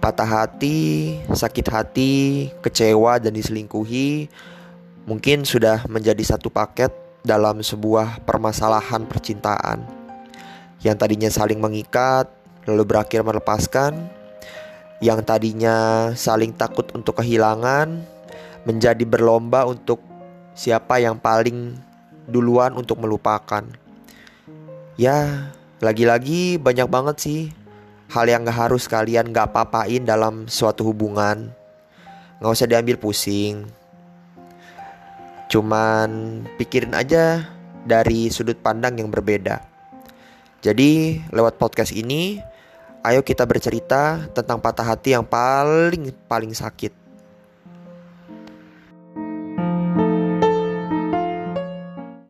patah hati, sakit hati, kecewa dan diselingkuhi mungkin sudah menjadi satu paket dalam sebuah permasalahan percintaan yang tadinya saling mengikat lalu berakhir melepaskan yang tadinya saling takut untuk kehilangan menjadi berlomba untuk siapa yang paling duluan untuk melupakan. Ya, lagi-lagi banyak banget sih hal yang gak harus kalian gak papain dalam suatu hubungan. Gak usah diambil pusing. Cuman pikirin aja dari sudut pandang yang berbeda. Jadi lewat podcast ini, ayo kita bercerita tentang patah hati yang paling paling sakit.